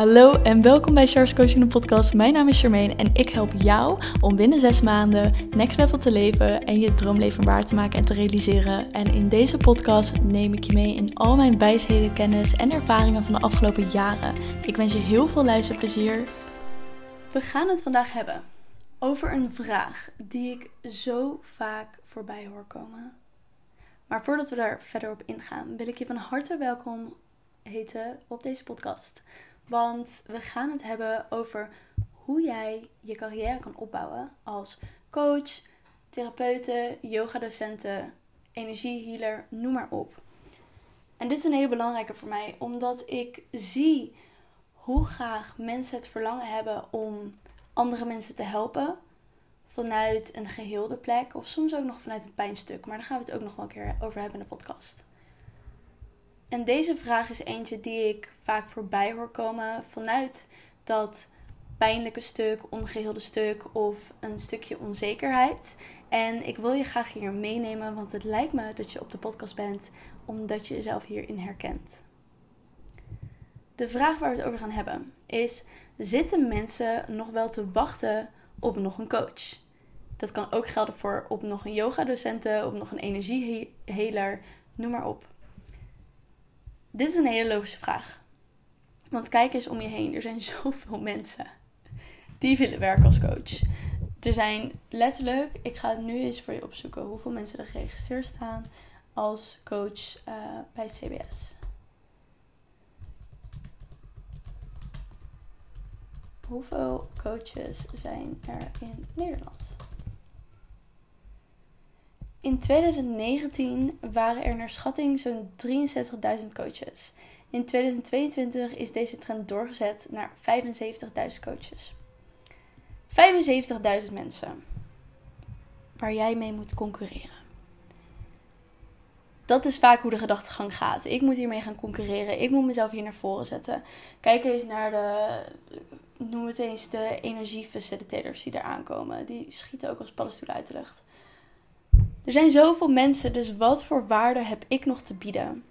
Hallo en welkom bij Charles Coaching podcast. Mijn naam is Charmaine en ik help jou om binnen zes maanden next level te leven en je droomleven waar te maken en te realiseren. En in deze podcast neem ik je mee in al mijn wijsheden, kennis en ervaringen van de afgelopen jaren. Ik wens je heel veel luisterplezier. We gaan het vandaag hebben over een vraag die ik zo vaak voorbij hoor komen. Maar voordat we daar verder op ingaan, wil ik je van harte welkom heten op deze podcast. Want we gaan het hebben over hoe jij je carrière kan opbouwen als coach, therapeute, yogadocenten, energiehealer, noem maar op. En dit is een hele belangrijke voor mij, omdat ik zie hoe graag mensen het verlangen hebben om andere mensen te helpen. Vanuit een geheelde plek of soms ook nog vanuit een pijnstuk. Maar daar gaan we het ook nog wel een keer over hebben in de podcast. En deze vraag is eentje die ik vaak voorbij hoor komen vanuit dat pijnlijke stuk, ongeheelde stuk of een stukje onzekerheid. En ik wil je graag hier meenemen, want het lijkt me dat je op de podcast bent omdat je jezelf hierin herkent. De vraag waar we het over gaan hebben is: zitten mensen nog wel te wachten op nog een coach? Dat kan ook gelden voor op nog een yogadocenten, op nog een energieheler, noem maar op. Dit is een hele logische vraag. Want kijk eens om je heen. Er zijn zoveel mensen die willen werken als coach. Er zijn letterlijk, ik ga het nu eens voor je opzoeken, hoeveel mensen er geregistreerd staan als coach uh, bij CBS. Hoeveel coaches zijn er in Nederland? In 2019 waren er naar schatting zo'n 63.000 coaches. In 2022 is deze trend doorgezet naar 75.000 coaches. 75.000 mensen waar jij mee moet concurreren. Dat is vaak hoe de gedachtegang gaat. Ik moet hiermee gaan concurreren. Ik moet mezelf hier naar voren zetten. Kijk eens naar de, noem het eens, de energiefacilitators die er aankomen. Die schieten ook als paddenstoelen uit de lucht. Er zijn zoveel mensen, dus wat voor waarde heb ik nog te bieden?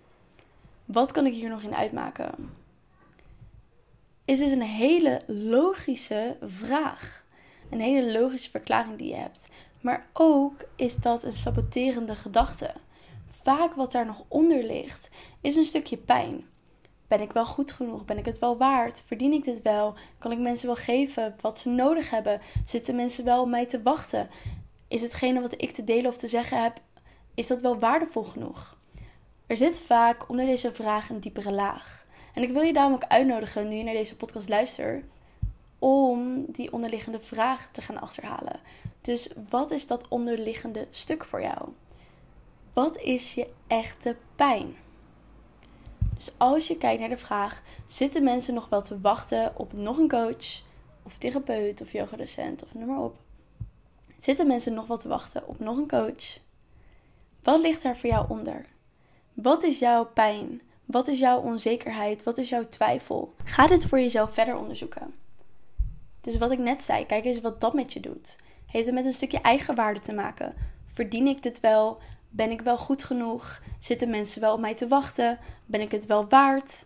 Wat kan ik hier nog in uitmaken? Is dus een hele logische vraag. Een hele logische verklaring die je hebt. Maar ook is dat een saboterende gedachte. Vaak wat daar nog onder ligt, is een stukje pijn. Ben ik wel goed genoeg? Ben ik het wel waard? Verdien ik dit wel? Kan ik mensen wel geven wat ze nodig hebben? Zitten mensen wel op mij te wachten? Is hetgene wat ik te delen of te zeggen heb, is dat wel waardevol genoeg? Er zit vaak onder deze vraag een diepere laag. En ik wil je daarom ook uitnodigen, nu je naar deze podcast luistert, om die onderliggende vraag te gaan achterhalen. Dus wat is dat onderliggende stuk voor jou? Wat is je echte pijn? Dus als je kijkt naar de vraag: zitten mensen nog wel te wachten op nog een coach, of therapeut, of yogadocent, of noem maar op? Zitten mensen nog wat te wachten op nog een coach? Wat ligt daar voor jou onder? Wat is jouw pijn? Wat is jouw onzekerheid? Wat is jouw twijfel? Ga dit voor jezelf verder onderzoeken. Dus wat ik net zei, kijk eens wat dat met je doet. Heeft het met een stukje eigenwaarde te maken? Verdien ik dit wel? Ben ik wel goed genoeg? Zitten mensen wel op mij te wachten? Ben ik het wel waard?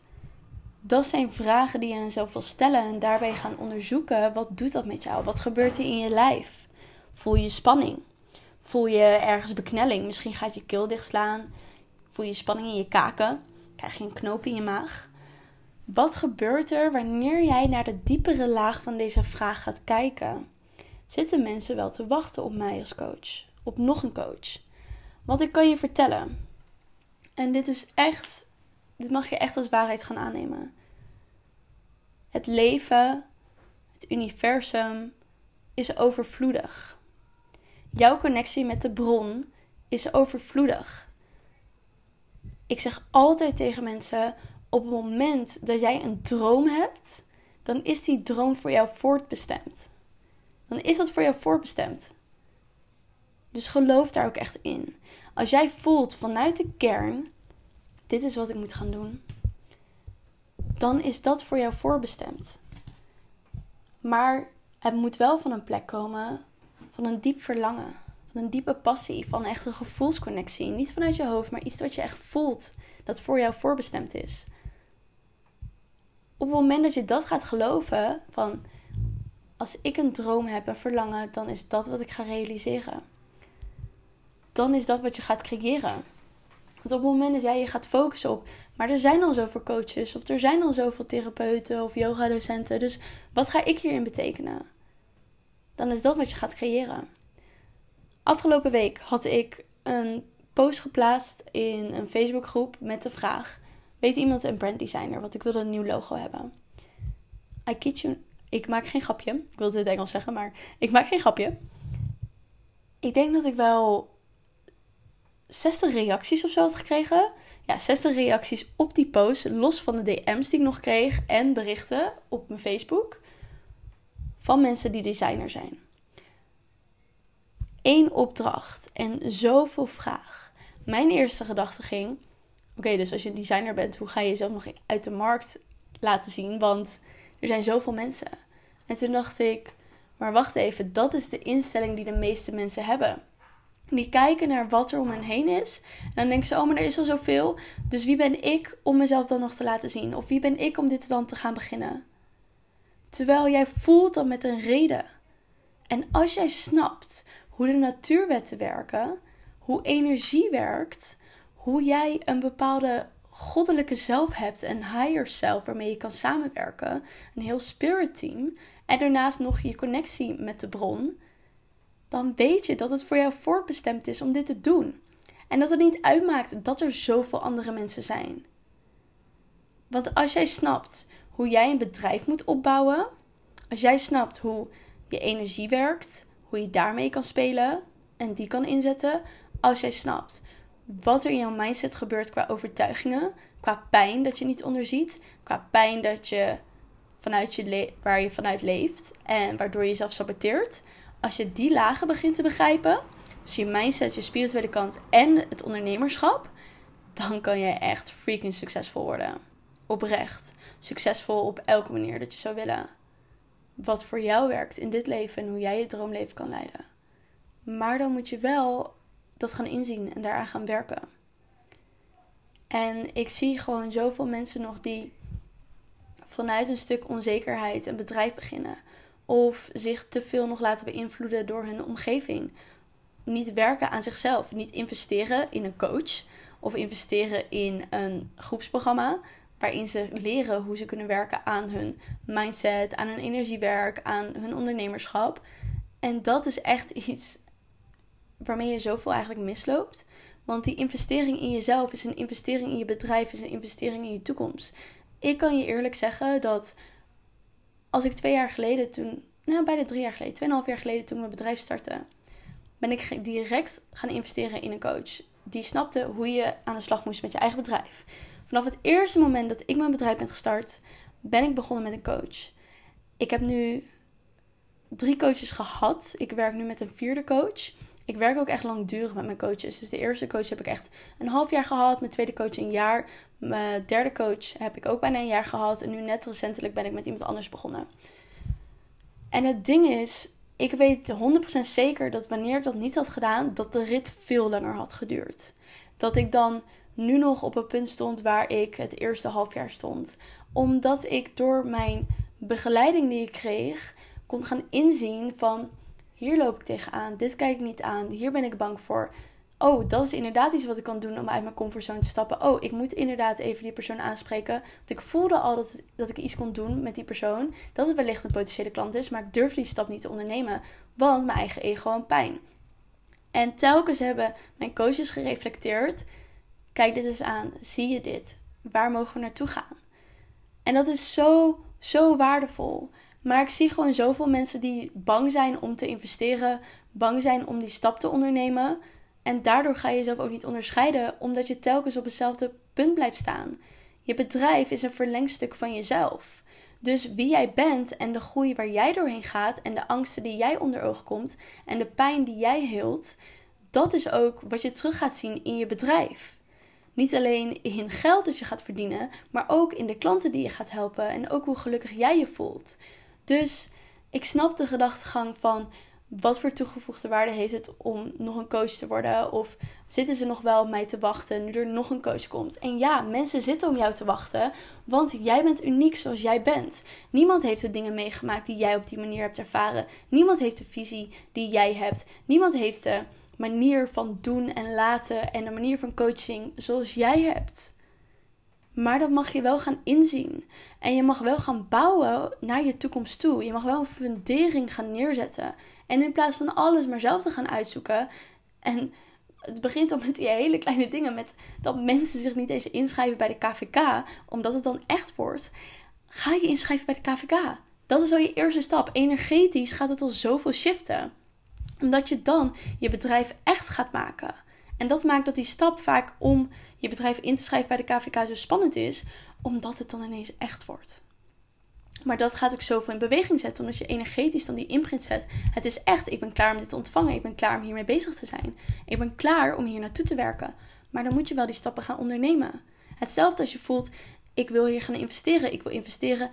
Dat zijn vragen die je aan jezelf wil stellen en daarbij gaan onderzoeken. Wat doet dat met jou? Wat gebeurt er in je lijf? Voel je spanning? Voel je ergens beknelling? Misschien gaat je keel dichtslaan. Voel je spanning in je kaken? Krijg je een knoop in je maag? Wat gebeurt er wanneer jij naar de diepere laag van deze vraag gaat kijken? Zitten mensen wel te wachten op mij als coach? Op nog een coach? Want ik kan je vertellen. En dit is echt. Dit mag je echt als waarheid gaan aannemen. Het leven, het universum, is overvloedig. Jouw connectie met de bron is overvloedig. Ik zeg altijd tegen mensen: op het moment dat jij een droom hebt, dan is die droom voor jou voortbestemd. Dan is dat voor jou voortbestemd. Dus geloof daar ook echt in. Als jij voelt vanuit de kern: dit is wat ik moet gaan doen, dan is dat voor jou voorbestemd. Maar het moet wel van een plek komen van een diep verlangen. Van een diepe passie. Van echt een gevoelsconnectie. Niet vanuit je hoofd, maar iets wat je echt voelt. Dat voor jou voorbestemd is. op het moment dat je dat gaat geloven, van als ik een droom heb, een verlangen, dan is dat wat ik ga realiseren. Dan is dat wat je gaat creëren. Want op het moment dat jij je gaat focussen op, maar er zijn al zoveel coaches, of er zijn al zoveel therapeuten of yogadocenten, dus wat ga ik hierin betekenen? Dan is dat wat je gaat creëren. Afgelopen week had ik een post geplaatst in een Facebookgroep met de vraag: Weet iemand een branddesigner? Want ik wilde een nieuw logo hebben. I you. Ik maak geen grapje. Ik wilde het Engels zeggen, maar ik maak geen grapje. Ik denk dat ik wel 60 reacties of zo had gekregen. Ja, 60 reacties op die post, los van de DM's die ik nog kreeg en berichten op mijn Facebook van mensen die designer zijn. Eén opdracht en zoveel vraag. Mijn eerste gedachte ging: oké, dus als je designer bent, hoe ga je jezelf nog uit de markt laten zien? Want er zijn zoveel mensen. En toen dacht ik: maar wacht even, dat is de instelling die de meeste mensen hebben. Die kijken naar wat er om hen heen is. En dan denken ze: oh, maar er is al zoveel. Dus wie ben ik om mezelf dan nog te laten zien? Of wie ben ik om dit dan te gaan beginnen? Terwijl jij voelt dat met een reden. En als jij snapt hoe de natuurwetten werken, hoe energie werkt, hoe jij een bepaalde goddelijke zelf hebt, een higher self waarmee je kan samenwerken, een heel spirit team, en daarnaast nog je connectie met de bron, dan weet je dat het voor jou voorbestemd is om dit te doen. En dat het niet uitmaakt dat er zoveel andere mensen zijn. Want als jij snapt hoe jij een bedrijf moet opbouwen, als jij snapt hoe je energie werkt, hoe je daarmee kan spelen en die kan inzetten, als jij snapt wat er in jouw mindset gebeurt qua overtuigingen, qua pijn dat je niet onderziet, qua pijn dat je vanuit je waar je vanuit leeft en waardoor je jezelf saboteert. Als je die lagen begint te begrijpen, dus je mindset, je spirituele kant en het ondernemerschap, dan kan je echt freaking succesvol worden. Oprecht. Succesvol op elke manier dat je zou willen. Wat voor jou werkt in dit leven en hoe jij je droomleven kan leiden. Maar dan moet je wel dat gaan inzien en daaraan gaan werken. En ik zie gewoon zoveel mensen nog die vanuit een stuk onzekerheid een bedrijf beginnen. Of zich te veel nog laten beïnvloeden door hun omgeving. Niet werken aan zichzelf. Niet investeren in een coach. Of investeren in een groepsprogramma. Waarin ze leren hoe ze kunnen werken aan hun mindset, aan hun energiewerk, aan hun ondernemerschap. En dat is echt iets waarmee je zoveel eigenlijk misloopt. Want die investering in jezelf is een investering in je bedrijf, is een investering in je toekomst. Ik kan je eerlijk zeggen dat als ik twee jaar geleden, toen, nou bijna drie jaar geleden, tweeënhalf jaar geleden toen mijn bedrijf startte, ben ik direct gaan investeren in een coach. Die snapte hoe je aan de slag moest met je eigen bedrijf. Vanaf het eerste moment dat ik mijn bedrijf ben gestart, ben ik begonnen met een coach. Ik heb nu drie coaches gehad. Ik werk nu met een vierde coach ik werk ook echt langdurig met mijn coaches. Dus de eerste coach heb ik echt een half jaar gehad. Mijn tweede coach een jaar. Mijn derde coach heb ik ook bijna een jaar gehad. En nu net recentelijk ben ik met iemand anders begonnen. En het ding is, ik weet 100% zeker dat wanneer ik dat niet had gedaan, dat de rit veel langer had geduurd. Dat ik dan nu nog op een punt stond waar ik het eerste half jaar stond. Omdat ik door mijn begeleiding die ik kreeg, kon gaan inzien van hier loop ik tegenaan. Dit kijk ik niet aan. Hier ben ik bang voor. Oh, dat is inderdaad iets wat ik kan doen om uit mijn comfortzone te stappen. Oh, ik moet inderdaad even die persoon aanspreken. Want ik voelde al dat, dat ik iets kon doen met die persoon. Dat het wellicht een potentiële klant is. Maar ik durf die stap niet te ondernemen. Want mijn eigen ego en pijn. En telkens hebben mijn coaches gereflecteerd. Kijk dit eens aan. Zie je dit? Waar mogen we naartoe gaan? En dat is zo, zo waardevol. Maar ik zie gewoon zoveel mensen die bang zijn om te investeren, bang zijn om die stap te ondernemen. En daardoor ga je jezelf ook niet onderscheiden, omdat je telkens op hetzelfde punt blijft staan. Je bedrijf is een verlengstuk van jezelf. Dus wie jij bent en de groei waar jij doorheen gaat en de angsten die jij onder ogen komt en de pijn die jij hield, dat is ook wat je terug gaat zien in je bedrijf. Niet alleen in geld dat je gaat verdienen, maar ook in de klanten die je gaat helpen en ook hoe gelukkig jij je voelt. Dus ik snap de gedachtegang van wat voor toegevoegde waarde heeft het om nog een coach te worden? Of zitten ze nog wel op mij te wachten nu er nog een coach komt? En ja, mensen zitten om jou te wachten, want jij bent uniek zoals jij bent. Niemand heeft de dingen meegemaakt die jij op die manier hebt ervaren. Niemand heeft de visie die jij hebt. Niemand heeft de manier van doen en laten en de manier van coaching zoals jij hebt. Maar dat mag je wel gaan inzien. En je mag wel gaan bouwen naar je toekomst toe. Je mag wel een fundering gaan neerzetten. En in plaats van alles maar zelf te gaan uitzoeken. En het begint al met die hele kleine dingen. Met dat mensen zich niet eens inschrijven bij de KVK. Omdat het dan echt wordt. Ga je inschrijven bij de KVK. Dat is al je eerste stap. Energetisch gaat het al zoveel shiften. Omdat je dan je bedrijf echt gaat maken. En dat maakt dat die stap vaak om je bedrijf in te schrijven bij de KVK zo spannend is. Omdat het dan ineens echt wordt. Maar dat gaat ook zoveel in beweging zetten, omdat je energetisch dan die imprint zet. Het is echt, ik ben klaar om dit te ontvangen. Ik ben klaar om hiermee bezig te zijn. Ik ben klaar om hier naartoe te werken. Maar dan moet je wel die stappen gaan ondernemen. Hetzelfde als je voelt, ik wil hier gaan investeren. Ik wil investeren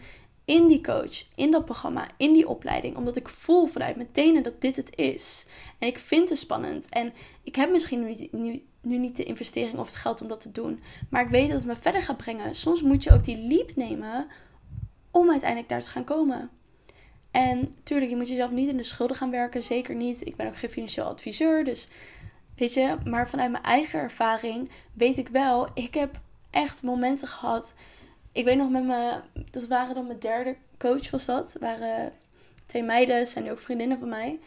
in die coach, in dat programma, in die opleiding. Omdat ik voel vanuit mijn tenen dat dit het is. En ik vind het spannend. En ik heb misschien nu, nu, nu niet de investering of het geld om dat te doen. Maar ik weet dat het me verder gaat brengen. Soms moet je ook die leap nemen om uiteindelijk daar te gaan komen. En tuurlijk, je moet jezelf niet in de schulden gaan werken. Zeker niet. Ik ben ook geen financieel adviseur. Dus weet je, maar vanuit mijn eigen ervaring weet ik wel, ik heb echt momenten gehad. Ik weet nog met me, dat waren dan mijn derde coach was dat. waren twee meiden, zijn nu ook vriendinnen van mij.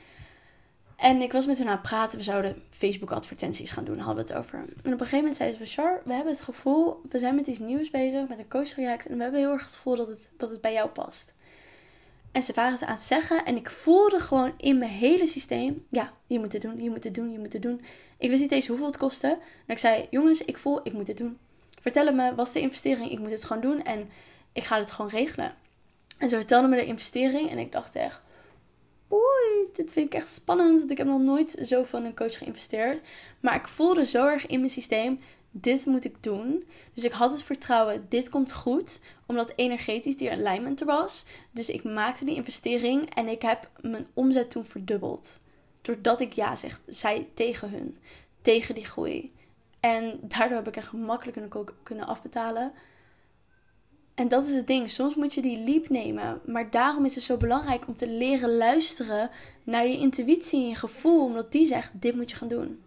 En ik was met hen aan het praten. We zouden Facebook advertenties gaan doen, hadden we het over. En op een gegeven moment zeiden ze van Char, we hebben het gevoel, we zijn met iets nieuws bezig, met een coachtraject. En we hebben heel erg het gevoel dat het, dat het bij jou past. En ze waren het aan het zeggen. En ik voelde gewoon in mijn hele systeem. Ja, je moet het doen, je moet het doen, je moet het doen. Ik wist niet eens hoeveel het kostte. En ik zei, jongens, ik voel, ik moet het doen. Vertel me, wat is de investering? Ik moet het gewoon doen. En ik ga het gewoon regelen. En ze vertelden me de investering. En ik dacht echt, oei, dit vind ik echt spannend. Want ik heb nog nooit zo van een coach geïnvesteerd. Maar ik voelde zo erg in mijn systeem, dit moet ik doen. Dus ik had het vertrouwen, dit komt goed. Omdat energetisch die alignment er was. Dus ik maakte die investering en ik heb mijn omzet toen verdubbeld. Doordat ik ja zeg, zei tegen hun. Tegen die groei. En daardoor heb ik echt gemakkelijk kunnen afbetalen. En dat is het ding. Soms moet je die leap nemen. Maar daarom is het zo belangrijk om te leren luisteren naar je intuïtie en je gevoel. Omdat die zegt: dit moet je gaan doen.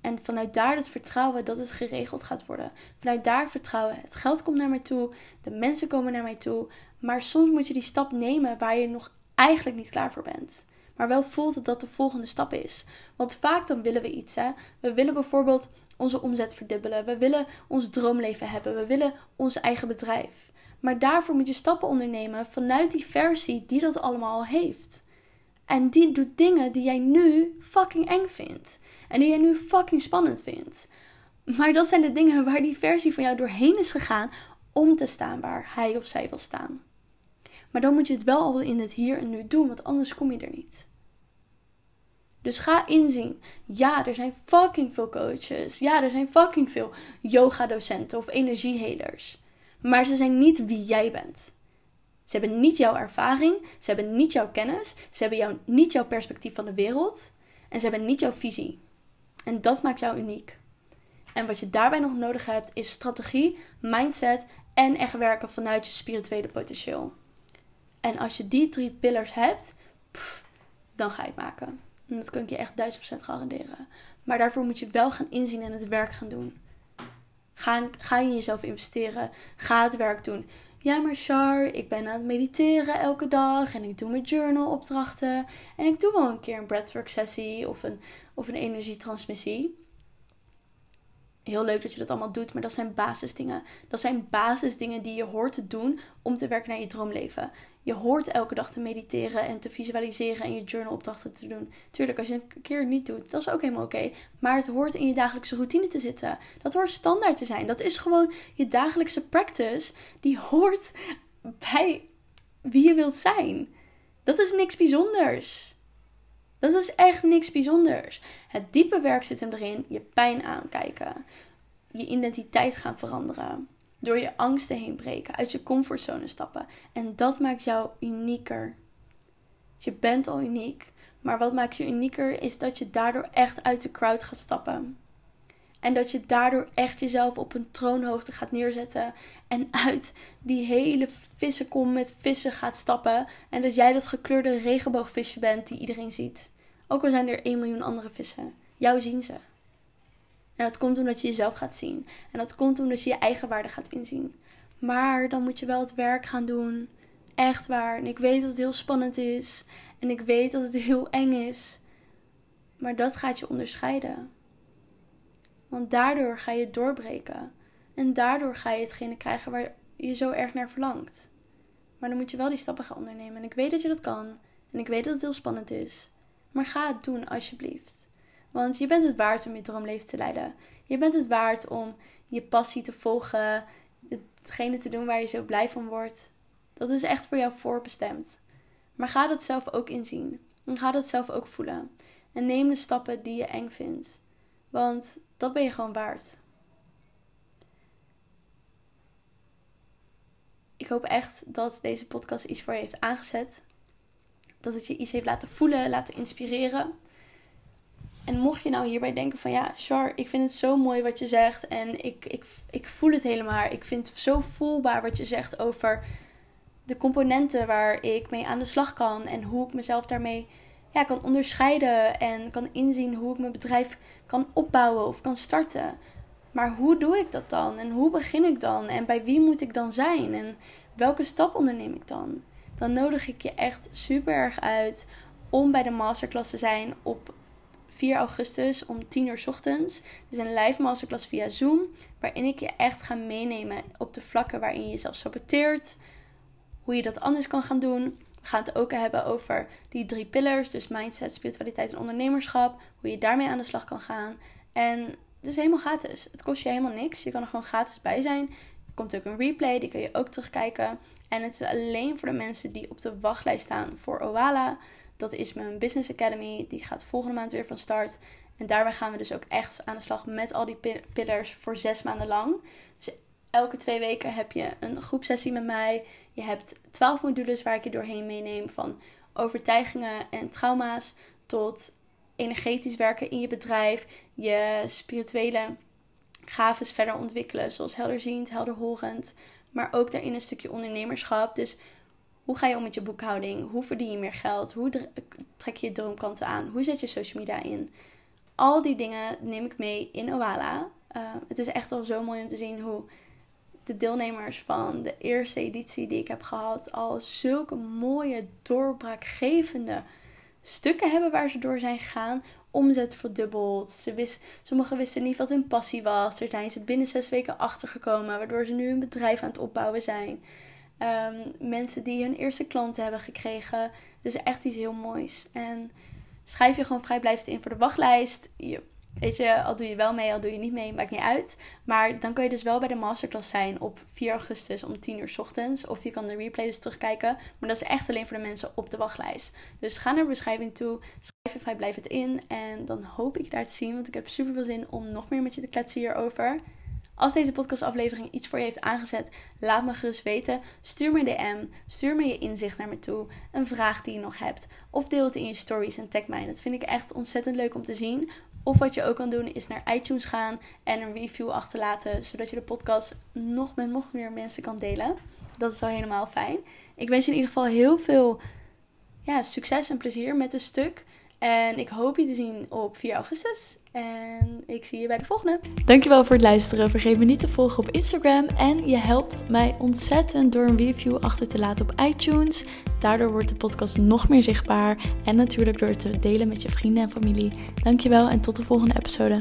En vanuit daar het vertrouwen dat het geregeld gaat worden. Vanuit daar vertrouwen. Het geld komt naar mij toe. De mensen komen naar mij toe. Maar soms moet je die stap nemen waar je nog eigenlijk niet klaar voor bent. Maar wel voelt dat dat de volgende stap is. Want vaak dan willen we iets. Hè? We willen bijvoorbeeld onze omzet verdubbelen. We willen ons droomleven hebben. We willen ons eigen bedrijf. Maar daarvoor moet je stappen ondernemen vanuit die versie die dat allemaal al heeft. En die doet dingen die jij nu fucking eng vindt. En die jij nu fucking spannend vindt. Maar dat zijn de dingen waar die versie van jou doorheen is gegaan om te staan waar hij of zij wil staan. Maar dan moet je het wel al in het hier en nu doen, want anders kom je er niet. Dus ga inzien. Ja, er zijn fucking veel coaches. Ja, er zijn fucking veel yoga-docenten of energiehelers. Maar ze zijn niet wie jij bent. Ze hebben niet jouw ervaring, ze hebben niet jouw kennis, ze hebben jou, niet jouw perspectief van de wereld en ze hebben niet jouw visie. En dat maakt jou uniek. En wat je daarbij nog nodig hebt is strategie, mindset en echt werken vanuit je spirituele potentieel. En als je die drie pillars hebt, dan ga je het maken. Dat kan ik je echt 1000% garanderen. Maar daarvoor moet je wel gaan inzien en het werk gaan doen. Ga, ga in jezelf investeren. Ga het werk doen. Ja, maar Char, ik ben aan het mediteren elke dag en ik doe mijn journal opdrachten. En ik doe wel een keer een breathwork sessie of een, of een energietransmissie. Heel leuk dat je dat allemaal doet, maar dat zijn basisdingen. Dat zijn basisdingen die je hoort te doen om te werken naar je droomleven. Je hoort elke dag te mediteren en te visualiseren en je journalopdrachten te doen. Tuurlijk, als je een keer niet doet, dat is ook helemaal oké. Maar het hoort in je dagelijkse routine te zitten. Dat hoort standaard te zijn. Dat is gewoon je dagelijkse practice. Die hoort bij wie je wilt zijn. Dat is niks bijzonders. Dat is echt niks bijzonders. Het diepe werk zit hem erin. Je pijn aankijken. Je identiteit gaan veranderen. Door je angsten heen breken, uit je comfortzone stappen. En dat maakt jou unieker. Je bent al uniek, Maar wat maakt je unieker is dat je daardoor echt uit de crowd gaat stappen. En dat je daardoor echt jezelf op een troonhoogte gaat neerzetten. En uit die hele vissenkom met vissen gaat stappen. En dat jij dat gekleurde regenboogvisje bent die iedereen ziet. Ook al zijn er 1 miljoen andere vissen. Jou zien ze. En dat komt omdat je jezelf gaat zien. En dat komt omdat je je eigen waarde gaat inzien. Maar dan moet je wel het werk gaan doen. Echt waar. En ik weet dat het heel spannend is. En ik weet dat het heel eng is. Maar dat gaat je onderscheiden. Want daardoor ga je doorbreken. En daardoor ga je hetgene krijgen waar je zo erg naar verlangt. Maar dan moet je wel die stappen gaan ondernemen. En ik weet dat je dat kan. En ik weet dat het heel spannend is. Maar ga het doen, alsjeblieft. Want je bent het waard om je droomleven te leiden. Je bent het waard om je passie te volgen. Hetgene te doen waar je zo blij van wordt. Dat is echt voor jou voorbestemd. Maar ga dat zelf ook inzien. En ga dat zelf ook voelen. En neem de stappen die je eng vindt. Want dat ben je gewoon waard. Ik hoop echt dat deze podcast iets voor je heeft aangezet. Dat het je iets heeft laten voelen, laten inspireren. En mocht je nou hierbij denken van ja, Char, ik vind het zo mooi wat je zegt. En ik, ik, ik voel het helemaal. Ik vind het zo voelbaar wat je zegt over de componenten waar ik mee aan de slag kan. En hoe ik mezelf daarmee ja, kan onderscheiden. En kan inzien hoe ik mijn bedrijf kan opbouwen of kan starten. Maar hoe doe ik dat dan? En hoe begin ik dan? En bij wie moet ik dan zijn? En welke stap onderneem ik dan? Dan nodig ik je echt super erg uit om bij de masterclass te zijn op 4 augustus om 10 uur ochtends. Het is een live masterclass via Zoom, waarin ik je echt ga meenemen op de vlakken waarin je jezelf saboteert, hoe je dat anders kan gaan doen. We gaan het ook hebben over die drie pillars, dus mindset, spiritualiteit en ondernemerschap, hoe je daarmee aan de slag kan gaan. En het is helemaal gratis. Het kost je helemaal niks. Je kan er gewoon gratis bij zijn. Er komt ook een replay, die kun je ook terugkijken. En het is alleen voor de mensen die op de wachtlijst staan voor Owala. Dat is mijn Business Academy. Die gaat volgende maand weer van start. En daarbij gaan we dus ook echt aan de slag met al die pillars voor zes maanden lang. Dus elke twee weken heb je een groepsessie met mij. Je hebt twaalf modules waar ik je doorheen meeneem. Van overtuigingen en trauma's tot energetisch werken in je bedrijf. Je spirituele gaves verder ontwikkelen. Zoals helderziend, helderhorend. Maar ook daarin een stukje ondernemerschap. Dus hoe ga je om met je boekhouding? Hoe verdien je meer geld? Hoe trek je je droomklanten aan? Hoe zet je social media in? Al die dingen neem ik mee in Oala. Uh, het is echt wel zo mooi om te zien hoe de deelnemers van de eerste editie die ik heb gehad al zulke mooie doorbraakgevende stukken hebben waar ze door zijn gegaan. Omzet verdubbeld. Ze wist, sommigen wisten niet wat hun passie was. Daar zijn ze binnen zes weken achtergekomen, waardoor ze nu een bedrijf aan het opbouwen zijn. Ehm, mensen die hun eerste klanten hebben gekregen. Is echt iets heel moois. En schrijf je gewoon vrijblijvend in voor de wachtlijst. Je, weet je, al doe je wel mee, al doe je niet mee, maakt niet uit. Maar dan kun je dus wel bij de masterclass zijn op 4 augustus om 10 uur s ochtends. Of je kan de replay dus terugkijken. Maar dat is echt alleen voor de mensen op de wachtlijst. Dus ga naar de beschrijving toe. Schrijf je vrijblijvend in. En dan hoop ik je daar te zien. Want ik heb super veel zin om nog meer met je te kletsen hierover. Als deze podcastaflevering iets voor je heeft aangezet, laat me gerust weten. Stuur me een DM, stuur me je inzicht naar me toe, een vraag die je nog hebt. Of deel het in je stories en tag mij. Dat vind ik echt ontzettend leuk om te zien. Of wat je ook kan doen is naar iTunes gaan en een review achterlaten, zodat je de podcast nog met nog meer mensen kan delen. Dat is al helemaal fijn. Ik wens je in ieder geval heel veel ja, succes en plezier met het stuk. En ik hoop je te zien op 4 augustus. En ik zie je bij de volgende. Dankjewel voor het luisteren. Vergeet me niet te volgen op Instagram. En je helpt mij ontzettend door een review achter te laten op iTunes. Daardoor wordt de podcast nog meer zichtbaar. En natuurlijk door het te delen met je vrienden en familie. Dankjewel en tot de volgende episode.